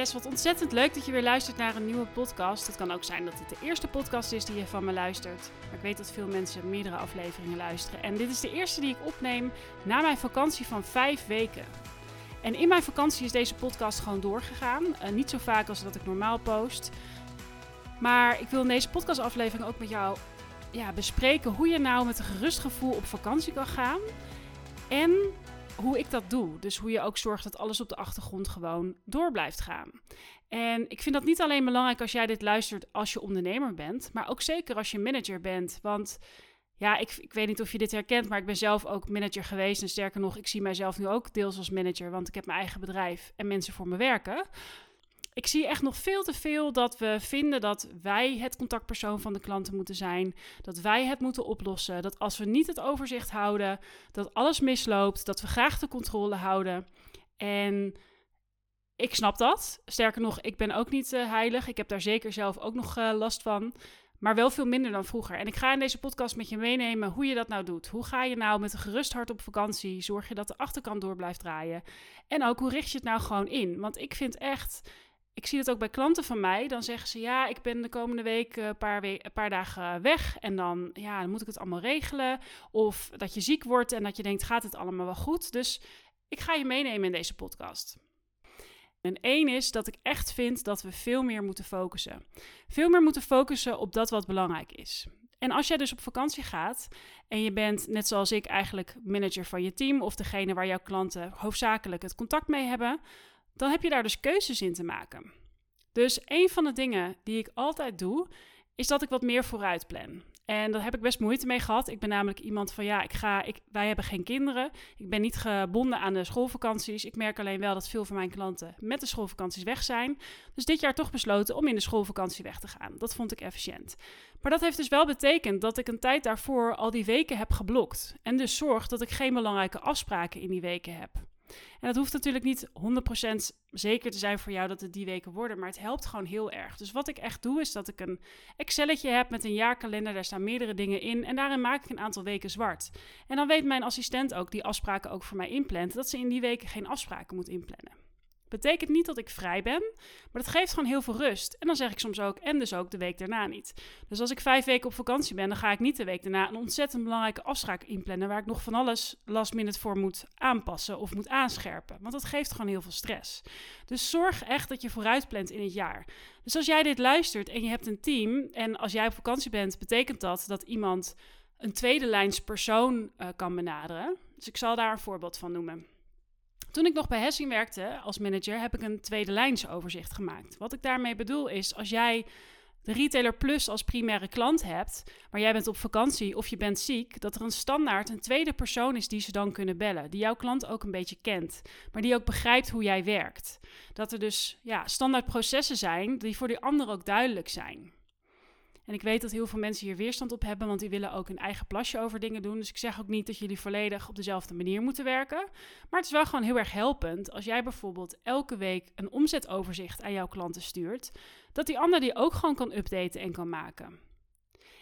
Yes, wat ontzettend leuk dat je weer luistert naar een nieuwe podcast. Het kan ook zijn dat het de eerste podcast is die je van me luistert. Maar ik weet dat veel mensen meerdere afleveringen luisteren. En dit is de eerste die ik opneem na mijn vakantie van vijf weken. En in mijn vakantie is deze podcast gewoon doorgegaan. Uh, niet zo vaak als dat ik normaal post. Maar ik wil in deze podcastaflevering ook met jou ja, bespreken hoe je nou met een gerust gevoel op vakantie kan gaan. En hoe ik dat doe. Dus hoe je ook zorgt dat alles op de achtergrond gewoon door blijft gaan. En ik vind dat niet alleen belangrijk als jij dit luistert als je ondernemer bent, maar ook zeker als je manager bent. Want ja, ik, ik weet niet of je dit herkent, maar ik ben zelf ook manager geweest. En sterker nog, ik zie mijzelf nu ook deels als manager, want ik heb mijn eigen bedrijf en mensen voor me werken ik zie echt nog veel te veel dat we vinden dat wij het contactpersoon van de klanten moeten zijn. Dat wij het moeten oplossen. Dat als we niet het overzicht houden, dat alles misloopt. Dat we graag de controle houden. En ik snap dat. Sterker nog, ik ben ook niet uh, heilig. Ik heb daar zeker zelf ook nog uh, last van. Maar wel veel minder dan vroeger. En ik ga in deze podcast met je meenemen hoe je dat nou doet. Hoe ga je nou met een gerust hart op vakantie? Zorg je dat de achterkant door blijft draaien? En ook hoe richt je het nou gewoon in? Want ik vind echt ik zie het ook bij klanten van mij. Dan zeggen ze: Ja, ik ben de komende week een paar, een paar dagen weg. En dan, ja, dan moet ik het allemaal regelen. Of dat je ziek wordt en dat je denkt: Gaat het allemaal wel goed? Dus ik ga je meenemen in deze podcast. En één is dat ik echt vind dat we veel meer moeten focussen. Veel meer moeten focussen op dat wat belangrijk is. En als jij dus op vakantie gaat en je bent, net zoals ik, eigenlijk manager van je team of degene waar jouw klanten hoofdzakelijk het contact mee hebben, dan heb je daar dus keuzes in te maken. Dus een van de dingen die ik altijd doe, is dat ik wat meer vooruit plan. En daar heb ik best moeite mee gehad. Ik ben namelijk iemand van ja, ik ga, ik, wij hebben geen kinderen. Ik ben niet gebonden aan de schoolvakanties. Ik merk alleen wel dat veel van mijn klanten met de schoolvakanties weg zijn. Dus dit jaar toch besloten om in de schoolvakantie weg te gaan. Dat vond ik efficiënt. Maar dat heeft dus wel betekend dat ik een tijd daarvoor al die weken heb geblokt. En dus zorg dat ik geen belangrijke afspraken in die weken heb. En dat hoeft natuurlijk niet 100% zeker te zijn voor jou dat het die weken worden, maar het helpt gewoon heel erg. Dus wat ik echt doe, is dat ik een Excelletje heb met een jaarkalender, daar staan meerdere dingen in en daarin maak ik een aantal weken zwart. En dan weet mijn assistent ook, die afspraken ook voor mij inplant, dat ze in die weken geen afspraken moet inplannen. Betekent niet dat ik vrij ben, maar dat geeft gewoon heel veel rust. En dan zeg ik soms ook, en dus ook de week daarna niet. Dus als ik vijf weken op vakantie ben, dan ga ik niet de week daarna een ontzettend belangrijke afspraak inplannen. Waar ik nog van alles last minute voor moet aanpassen of moet aanscherpen. Want dat geeft gewoon heel veel stress. Dus zorg echt dat je vooruit plant in het jaar. Dus als jij dit luistert en je hebt een team, en als jij op vakantie bent, betekent dat dat iemand een tweede lijns persoon uh, kan benaderen. Dus ik zal daar een voorbeeld van noemen. Toen ik nog bij Hessing werkte als manager, heb ik een tweede lijnsoverzicht gemaakt. Wat ik daarmee bedoel is, als jij de Retailer Plus als primaire klant hebt, maar jij bent op vakantie of je bent ziek, dat er een standaard een tweede persoon is die ze dan kunnen bellen, die jouw klant ook een beetje kent, maar die ook begrijpt hoe jij werkt. Dat er dus ja, standaard processen zijn die voor die ander ook duidelijk zijn. En ik weet dat heel veel mensen hier weerstand op hebben, want die willen ook een eigen plasje over dingen doen. Dus ik zeg ook niet dat jullie volledig op dezelfde manier moeten werken. Maar het is wel gewoon heel erg helpend als jij bijvoorbeeld elke week een omzetoverzicht aan jouw klanten stuurt, dat die ander die ook gewoon kan updaten en kan maken.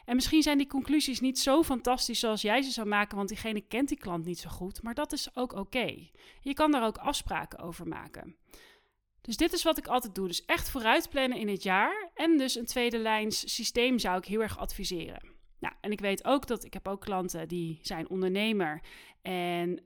En misschien zijn die conclusies niet zo fantastisch zoals jij ze zou maken, want diegene kent die klant niet zo goed, maar dat is ook oké. Je kan daar ook afspraken over maken. Dus dit is wat ik altijd doe. Dus echt vooruit plannen in het jaar. En dus een tweede lijns systeem zou ik heel erg adviseren. Nou, en ik weet ook dat ik heb ook klanten die zijn ondernemer. En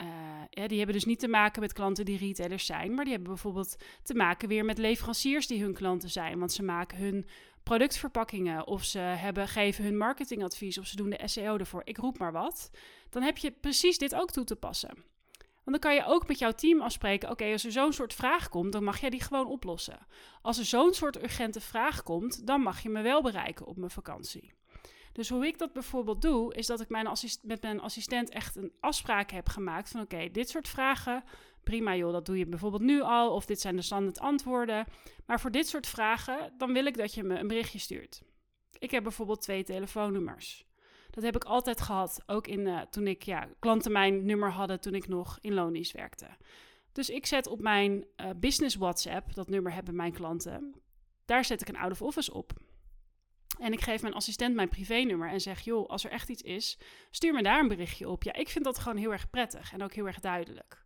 ja, die hebben dus niet te maken met klanten die retailers zijn. Maar die hebben bijvoorbeeld te maken weer met leveranciers die hun klanten zijn. Want ze maken hun productverpakkingen. Of ze hebben, geven hun marketingadvies. Of ze doen de SEO ervoor. Ik roep maar wat. Dan heb je precies dit ook toe te passen. Want dan kan je ook met jouw team afspreken: oké, als er zo'n soort vraag komt, dan mag jij die gewoon oplossen. Als er zo'n soort urgente vraag komt, dan mag je me wel bereiken op mijn vakantie. Dus hoe ik dat bijvoorbeeld doe, is dat ik met mijn assistent echt een afspraak heb gemaakt van oké, dit soort vragen, prima joh, dat doe je bijvoorbeeld nu al, of dit zijn de standaard antwoorden. Maar voor dit soort vragen, dan wil ik dat je me een berichtje stuurt. Ik heb bijvoorbeeld twee telefoonnummers. Dat heb ik altijd gehad. Ook in, uh, toen ik ja, klanten mijn nummer hadden toen ik nog in Lonies werkte. Dus ik zet op mijn uh, business WhatsApp, dat nummer hebben mijn klanten, daar zet ik een out of office op. En ik geef mijn assistent mijn privénummer en zeg: joh, als er echt iets is, stuur me daar een berichtje op. Ja, ik vind dat gewoon heel erg prettig en ook heel erg duidelijk.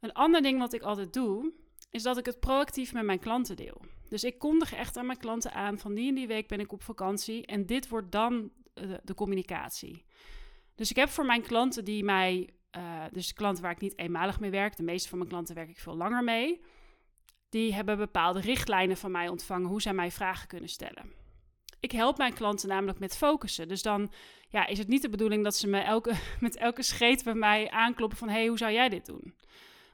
Een ander ding wat ik altijd doe, is dat ik het proactief met mijn klanten deel. Dus ik kondig echt aan mijn klanten aan van die en die week ben ik op vakantie en dit wordt dan uh, de communicatie. Dus ik heb voor mijn klanten die mij, uh, dus klanten waar ik niet eenmalig mee werk, de meeste van mijn klanten werk ik veel langer mee, die hebben bepaalde richtlijnen van mij ontvangen hoe zij mij vragen kunnen stellen. Ik help mijn klanten namelijk met focussen. Dus dan ja, is het niet de bedoeling dat ze me elke, met elke scheet bij mij aankloppen van... hé, hey, hoe zou jij dit doen?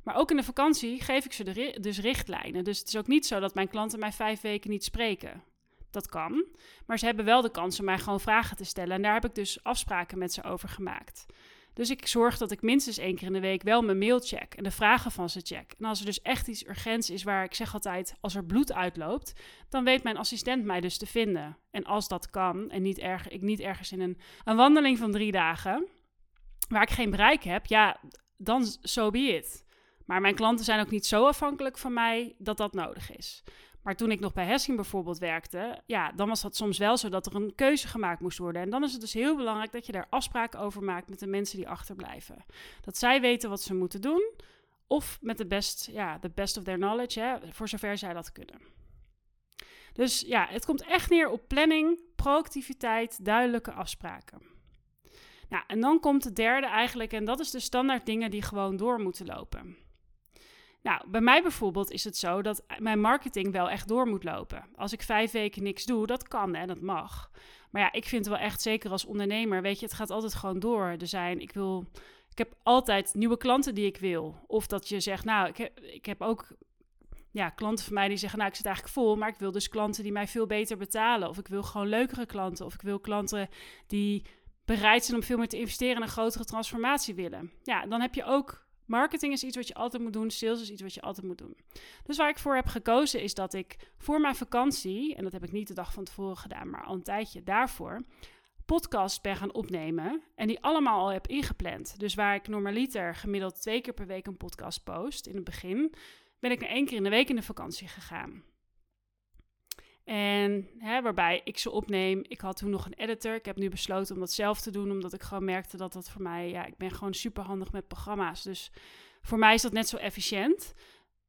Maar ook in de vakantie geef ik ze dus richtlijnen. Dus het is ook niet zo dat mijn klanten mij vijf weken niet spreken. Dat kan. Maar ze hebben wel de kans om mij gewoon vragen te stellen. En daar heb ik dus afspraken met ze over gemaakt. Dus ik zorg dat ik minstens één keer in de week wel mijn mail check en de vragen van ze check. En als er dus echt iets urgents is waar ik zeg altijd, als er bloed uitloopt, dan weet mijn assistent mij dus te vinden. En als dat kan en niet erg, ik niet ergens in een, een wandeling van drie dagen, waar ik geen bereik heb, ja, dan so be it. Maar mijn klanten zijn ook niet zo afhankelijk van mij dat dat nodig is. Maar toen ik nog bij Hessing bijvoorbeeld werkte, ja, dan was dat soms wel zo dat er een keuze gemaakt moest worden. En dan is het dus heel belangrijk dat je daar afspraken over maakt met de mensen die achterblijven. Dat zij weten wat ze moeten doen, of met de best, ja, the best of their knowledge, hè, voor zover zij dat kunnen. Dus ja, het komt echt neer op planning, proactiviteit, duidelijke afspraken. Nou, en dan komt het derde eigenlijk, en dat is de standaard dingen die gewoon door moeten lopen. Nou, bij mij bijvoorbeeld is het zo dat mijn marketing wel echt door moet lopen. Als ik vijf weken niks doe, dat kan en dat mag. Maar ja, ik vind wel echt, zeker als ondernemer, weet je, het gaat altijd gewoon door. Er zijn, ik wil, ik heb altijd nieuwe klanten die ik wil. Of dat je zegt, nou, ik heb, ik heb ook ja, klanten van mij die zeggen, nou, ik zit eigenlijk vol, maar ik wil dus klanten die mij veel beter betalen. Of ik wil gewoon leukere klanten. Of ik wil klanten die bereid zijn om veel meer te investeren en een grotere transformatie willen. Ja, dan heb je ook Marketing is iets wat je altijd moet doen. Sales is iets wat je altijd moet doen. Dus waar ik voor heb gekozen is dat ik voor mijn vakantie, en dat heb ik niet de dag van tevoren gedaan, maar al een tijdje daarvoor, podcasts ben gaan opnemen. En die allemaal al heb ingepland. Dus waar ik normaliter gemiddeld twee keer per week een podcast post in het begin, ben ik er één keer in de week in de vakantie gegaan. En hè, waarbij ik ze opneem. Ik had toen nog een editor. Ik heb nu besloten om dat zelf te doen, omdat ik gewoon merkte dat dat voor mij, ja, ik ben gewoon super handig met programma's. Dus voor mij is dat net zo efficiënt.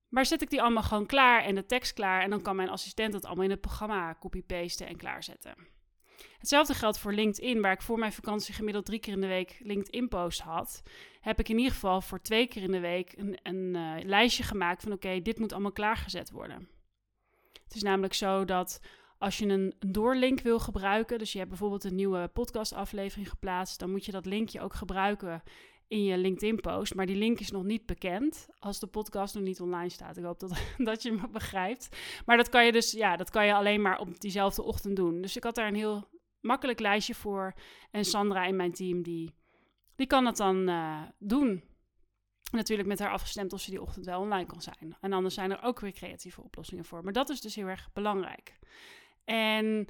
Maar zet ik die allemaal gewoon klaar en de tekst klaar. En dan kan mijn assistent dat allemaal in het programma copy-pasten en klaarzetten. Hetzelfde geldt voor LinkedIn, waar ik voor mijn vakantie gemiddeld drie keer in de week LinkedIn-post had. Heb ik in ieder geval voor twee keer in de week een, een uh, lijstje gemaakt van: oké, dit moet allemaal klaargezet worden. Het is namelijk zo dat als je een doorlink wil gebruiken, dus je hebt bijvoorbeeld een nieuwe podcastaflevering geplaatst, dan moet je dat linkje ook gebruiken in je LinkedIn-post. Maar die link is nog niet bekend als de podcast nog niet online staat. Ik hoop dat, dat je me begrijpt. Maar dat kan je dus, ja, dat kan je alleen maar op diezelfde ochtend doen. Dus ik had daar een heel makkelijk lijstje voor. En Sandra in mijn team, die, die kan dat dan uh, doen natuurlijk met haar afgestemd of ze die ochtend wel online kan zijn. En anders zijn er ook weer creatieve oplossingen voor. Maar dat is dus heel erg belangrijk. En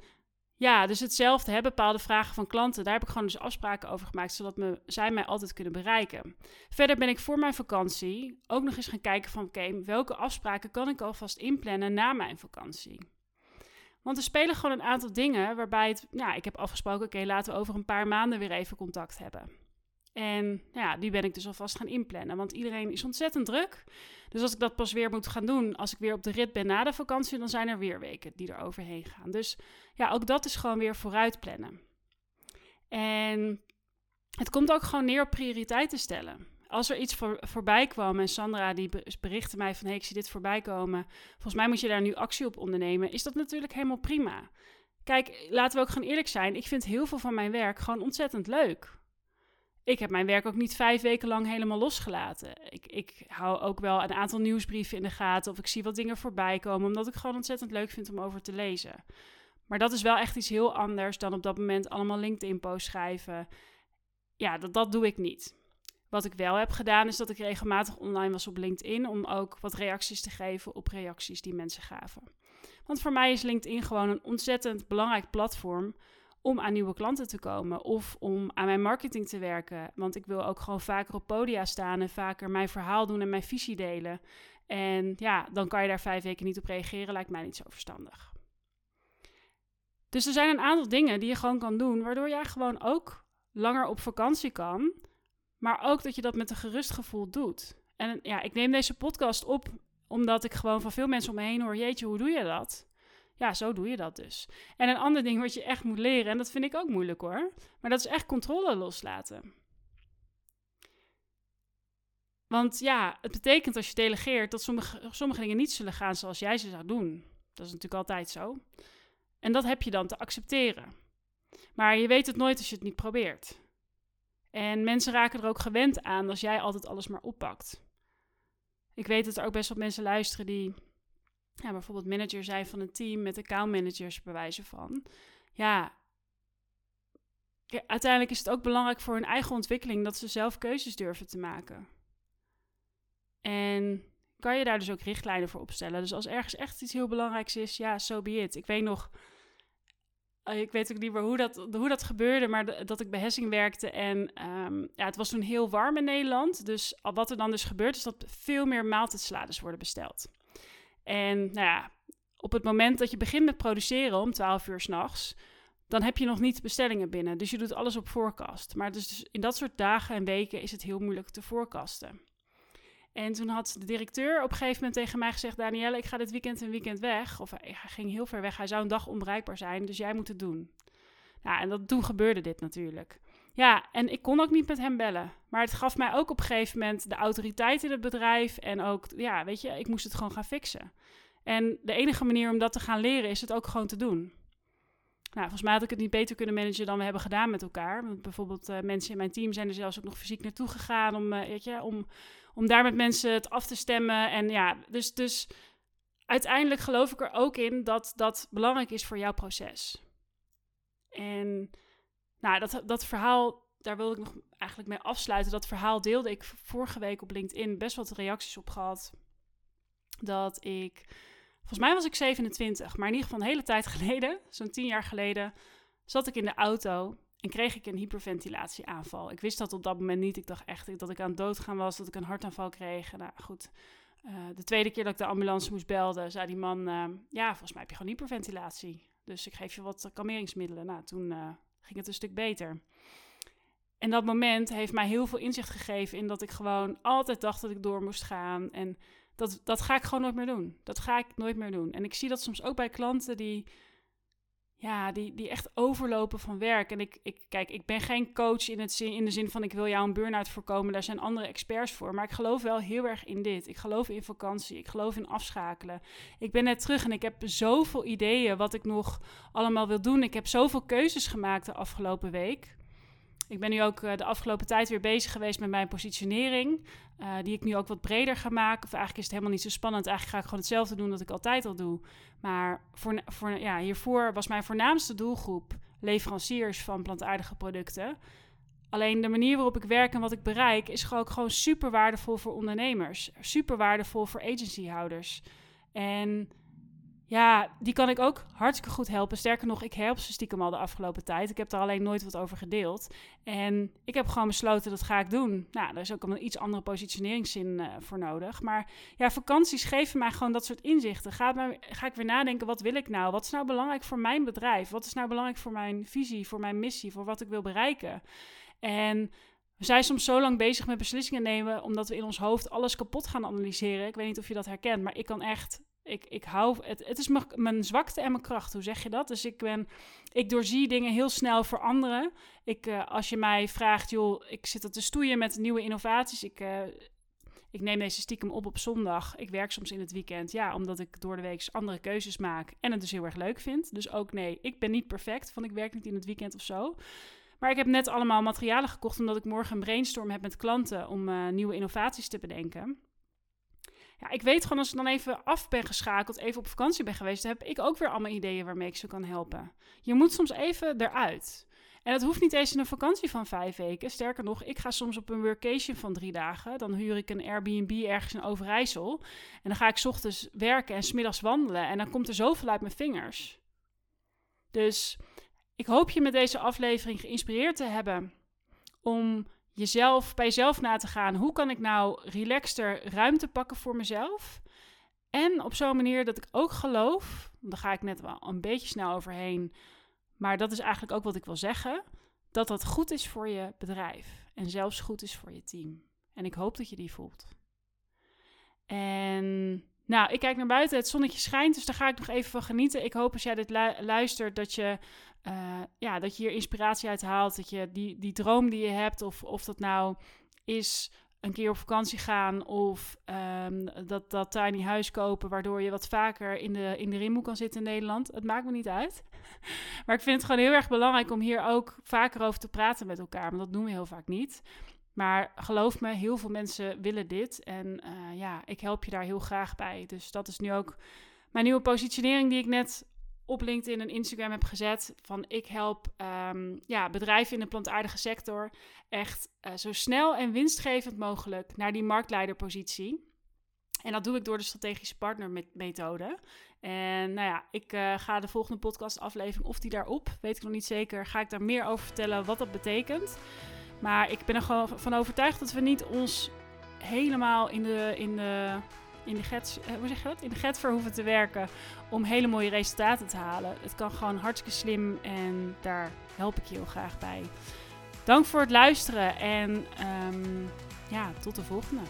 ja, dus hetzelfde, hè, bepaalde vragen van klanten. Daar heb ik gewoon dus afspraken over gemaakt, zodat me, zij mij altijd kunnen bereiken. Verder ben ik voor mijn vakantie ook nog eens gaan kijken van... oké, welke afspraken kan ik alvast inplannen na mijn vakantie? Want er spelen gewoon een aantal dingen waarbij het... Ja, ik heb afgesproken, oké, laten we over een paar maanden weer even contact hebben. En ja, die ben ik dus alvast gaan inplannen. Want iedereen is ontzettend druk. Dus als ik dat pas weer moet gaan doen, als ik weer op de rit ben na de vakantie, dan zijn er weer weken die er overheen gaan. Dus ja, ook dat is gewoon weer vooruit plannen. En het komt ook gewoon neer op prioriteiten stellen. Als er iets voor, voorbij kwam en Sandra die berichtte mij van hey, ik zie dit voorbij komen. Volgens mij moet je daar nu actie op ondernemen. Is dat natuurlijk helemaal prima. Kijk, laten we ook gewoon eerlijk zijn. Ik vind heel veel van mijn werk gewoon ontzettend leuk ik heb mijn werk ook niet vijf weken lang helemaal losgelaten. Ik, ik hou ook wel een aantal nieuwsbrieven in de gaten of ik zie wat dingen voorbij komen, omdat ik gewoon ontzettend leuk vind om over te lezen. Maar dat is wel echt iets heel anders dan op dat moment allemaal LinkedIn-posts schrijven. Ja, dat, dat doe ik niet. Wat ik wel heb gedaan, is dat ik regelmatig online was op LinkedIn om ook wat reacties te geven op reacties die mensen gaven. Want voor mij is LinkedIn gewoon een ontzettend belangrijk platform om aan nieuwe klanten te komen of om aan mijn marketing te werken. Want ik wil ook gewoon vaker op podia staan en vaker mijn verhaal doen en mijn visie delen. En ja, dan kan je daar vijf weken niet op reageren, lijkt mij niet zo verstandig. Dus er zijn een aantal dingen die je gewoon kan doen, waardoor jij gewoon ook langer op vakantie kan, maar ook dat je dat met een gerust gevoel doet. En ja, ik neem deze podcast op omdat ik gewoon van veel mensen om me heen hoor: Jeetje, hoe doe je dat? Ja, zo doe je dat dus. En een ander ding wat je echt moet leren, en dat vind ik ook moeilijk hoor, maar dat is echt controle loslaten. Want ja, het betekent als je delegeert dat sommige, sommige dingen niet zullen gaan zoals jij ze zou doen. Dat is natuurlijk altijd zo. En dat heb je dan te accepteren. Maar je weet het nooit als je het niet probeert. En mensen raken er ook gewend aan als jij altijd alles maar oppakt. Ik weet dat er ook best wel mensen luisteren die ja, bijvoorbeeld manager zijn van een team met accountmanagers bewijzen van. Ja, uiteindelijk is het ook belangrijk voor hun eigen ontwikkeling dat ze zelf keuzes durven te maken. En kan je daar dus ook richtlijnen voor opstellen. Dus als ergens echt iets heel belangrijks is, ja, so be it. Ik weet nog, eh, ik weet ook niet meer hoe dat, hoe dat gebeurde, maar dat ik bij Hessing werkte. En ehm, ja, het was toen heel warm in Nederland. Dus wat er dan dus gebeurt, is dat veel meer maaltijdsalades worden besteld. En nou ja, op het moment dat je begint met produceren om 12 uur s'nachts, dan heb je nog niet bestellingen binnen. Dus je doet alles op voorkast. Maar dus in dat soort dagen en weken is het heel moeilijk te voorkasten. En toen had de directeur op een gegeven moment tegen mij gezegd: Danielle, ik ga dit weekend een weekend weg. Of hij ging heel ver weg. Hij zou een dag onbereikbaar zijn, dus jij moet het doen. Nou, en dat, toen gebeurde dit natuurlijk. Ja, en ik kon ook niet met hem bellen. Maar het gaf mij ook op een gegeven moment de autoriteit in het bedrijf. En ook, ja, weet je, ik moest het gewoon gaan fixen. En de enige manier om dat te gaan leren is het ook gewoon te doen. Nou, volgens mij had ik het niet beter kunnen managen dan we hebben gedaan met elkaar. Want bijvoorbeeld uh, mensen in mijn team zijn er zelfs ook nog fysiek naartoe gegaan om, uh, weet je, om, om daar met mensen het af te stemmen. En ja, dus, dus uiteindelijk geloof ik er ook in dat dat belangrijk is voor jouw proces. En nou, dat, dat verhaal, daar wil ik nog eigenlijk mee afsluiten. Dat verhaal deelde ik vorige week op LinkedIn best wat reacties op gehad. Dat ik, volgens mij was ik 27, maar in ieder geval een hele tijd geleden, zo'n 10 jaar geleden, zat ik in de auto en kreeg ik een hyperventilatieaanval. Ik wist dat op dat moment niet. Ik dacht echt dat ik aan het doodgaan was, dat ik een hartaanval kreeg. Nou goed, uh, de tweede keer dat ik de ambulance moest belden, zei die man... Uh, ja, volgens mij heb je gewoon hyperventilatie. Dus ik geef je wat kalmeringsmiddelen. Nou, toen uh, ging het een stuk beter. En dat moment heeft mij heel veel inzicht gegeven in dat ik gewoon altijd dacht dat ik door moest gaan. En dat, dat ga ik gewoon nooit meer doen. Dat ga ik nooit meer doen. En ik zie dat soms ook bij klanten die ja, die, die echt overlopen van werk. En ik, ik, kijk, ik ben geen coach in, het in de zin van ik wil jou een burn-out voorkomen. Daar zijn andere experts voor. Maar ik geloof wel heel erg in dit. Ik geloof in vakantie. Ik geloof in afschakelen. Ik ben net terug en ik heb zoveel ideeën wat ik nog allemaal wil doen. Ik heb zoveel keuzes gemaakt de afgelopen week. Ik ben nu ook eh, de afgelopen tijd weer bezig geweest met mijn positionering. Uh, die ik nu ook wat breder ga maken. Of eigenlijk is het helemaal niet zo spannend. Eigenlijk ga ik gewoon hetzelfde doen dat ik altijd al doe. Maar voor, voor, ja, hiervoor was mijn voornaamste doelgroep leveranciers van plantaardige producten. Alleen de manier waarop ik werk en wat ik bereik is gewoon, gewoon super waardevol voor ondernemers. Super waardevol voor agencyhouders. En ja, die kan ik ook hartstikke goed helpen. Sterker nog, ik help ze stiekem al de afgelopen tijd. Ik heb er alleen nooit wat over gedeeld. En ik heb gewoon besloten, dat ga ik doen. Nou, daar is ook een iets andere positioneringszin uh, voor nodig. Maar ja, vakanties geven mij gewoon dat soort inzichten. Ga, maar, ga ik weer nadenken, wat wil ik nou? Wat is nou belangrijk voor mijn bedrijf? Wat is nou belangrijk voor mijn visie, voor mijn missie, voor wat ik wil bereiken? En we zijn soms zo lang bezig met beslissingen nemen, omdat we in ons hoofd alles kapot gaan analyseren. Ik weet niet of je dat herkent, maar ik kan echt ik, ik hou, het, het is mijn zwakte en mijn kracht, hoe zeg je dat? Dus ik ben, ik doorzie dingen heel snel veranderen. Ik, uh, als je mij vraagt, joh, ik zit er te stoeien met nieuwe innovaties. Ik, uh, ik neem deze stiekem op op zondag. Ik werk soms in het weekend, ja, omdat ik door de week andere keuzes maak en het dus heel erg leuk vind. Dus ook nee, ik ben niet perfect, van ik werk niet in het weekend of zo. Maar ik heb net allemaal materialen gekocht omdat ik morgen een brainstorm heb met klanten om uh, nieuwe innovaties te bedenken ja, ik weet gewoon als ik dan even af ben geschakeld, even op vakantie ben geweest, dan heb ik ook weer allemaal ideeën waarmee ik ze kan helpen. Je moet soms even eruit. En dat hoeft niet eens in een vakantie van vijf weken. Sterker nog, ik ga soms op een workation van drie dagen. Dan huur ik een Airbnb ergens in Overijssel. En dan ga ik ochtends werken en smiddags wandelen. En dan komt er zoveel uit mijn vingers. Dus ik hoop je met deze aflevering geïnspireerd te hebben om jezelf, bij jezelf na te gaan. Hoe kan ik nou relaxter ruimte pakken voor mezelf? En op zo'n manier dat ik ook geloof, daar ga ik net wel een beetje snel overheen, maar dat is eigenlijk ook wat ik wil zeggen, dat dat goed is voor je bedrijf en zelfs goed is voor je team. En ik hoop dat je die voelt. En Nou, ik kijk naar buiten. Het zonnetje schijnt, dus daar ga ik nog even van genieten. Ik hoop als jij dit luistert dat je, uh, ja, dat je hier inspiratie uit haalt. Dat je die, die droom die je hebt, of, of dat nou is een keer op vakantie gaan of um, dat, dat tiny huis kopen, waardoor je wat vaker in de, in de rimboe kan zitten in Nederland. Het maakt me niet uit. maar ik vind het gewoon heel erg belangrijk om hier ook vaker over te praten met elkaar, want dat doen we heel vaak niet. Maar geloof me, heel veel mensen willen dit. En uh, ja, ik help je daar heel graag bij. Dus dat is nu ook mijn nieuwe positionering die ik net op LinkedIn en Instagram heb gezet. Van ik help um, ja, bedrijven in de plantaardige sector echt uh, zo snel en winstgevend mogelijk naar die marktleiderpositie. En dat doe ik door de strategische partnermethode. En nou ja, ik uh, ga de volgende podcastaflevering, of die daarop, weet ik nog niet zeker, ga ik daar meer over vertellen wat dat betekent. Maar ik ben er gewoon van overtuigd dat we niet ons helemaal in de, in de, in de, get, eh, hoe zeg je dat? In de getver hoeven te werken om hele mooie resultaten te halen. Het kan gewoon hartstikke slim en daar help ik je heel graag bij. Dank voor het luisteren en um, ja, tot de volgende.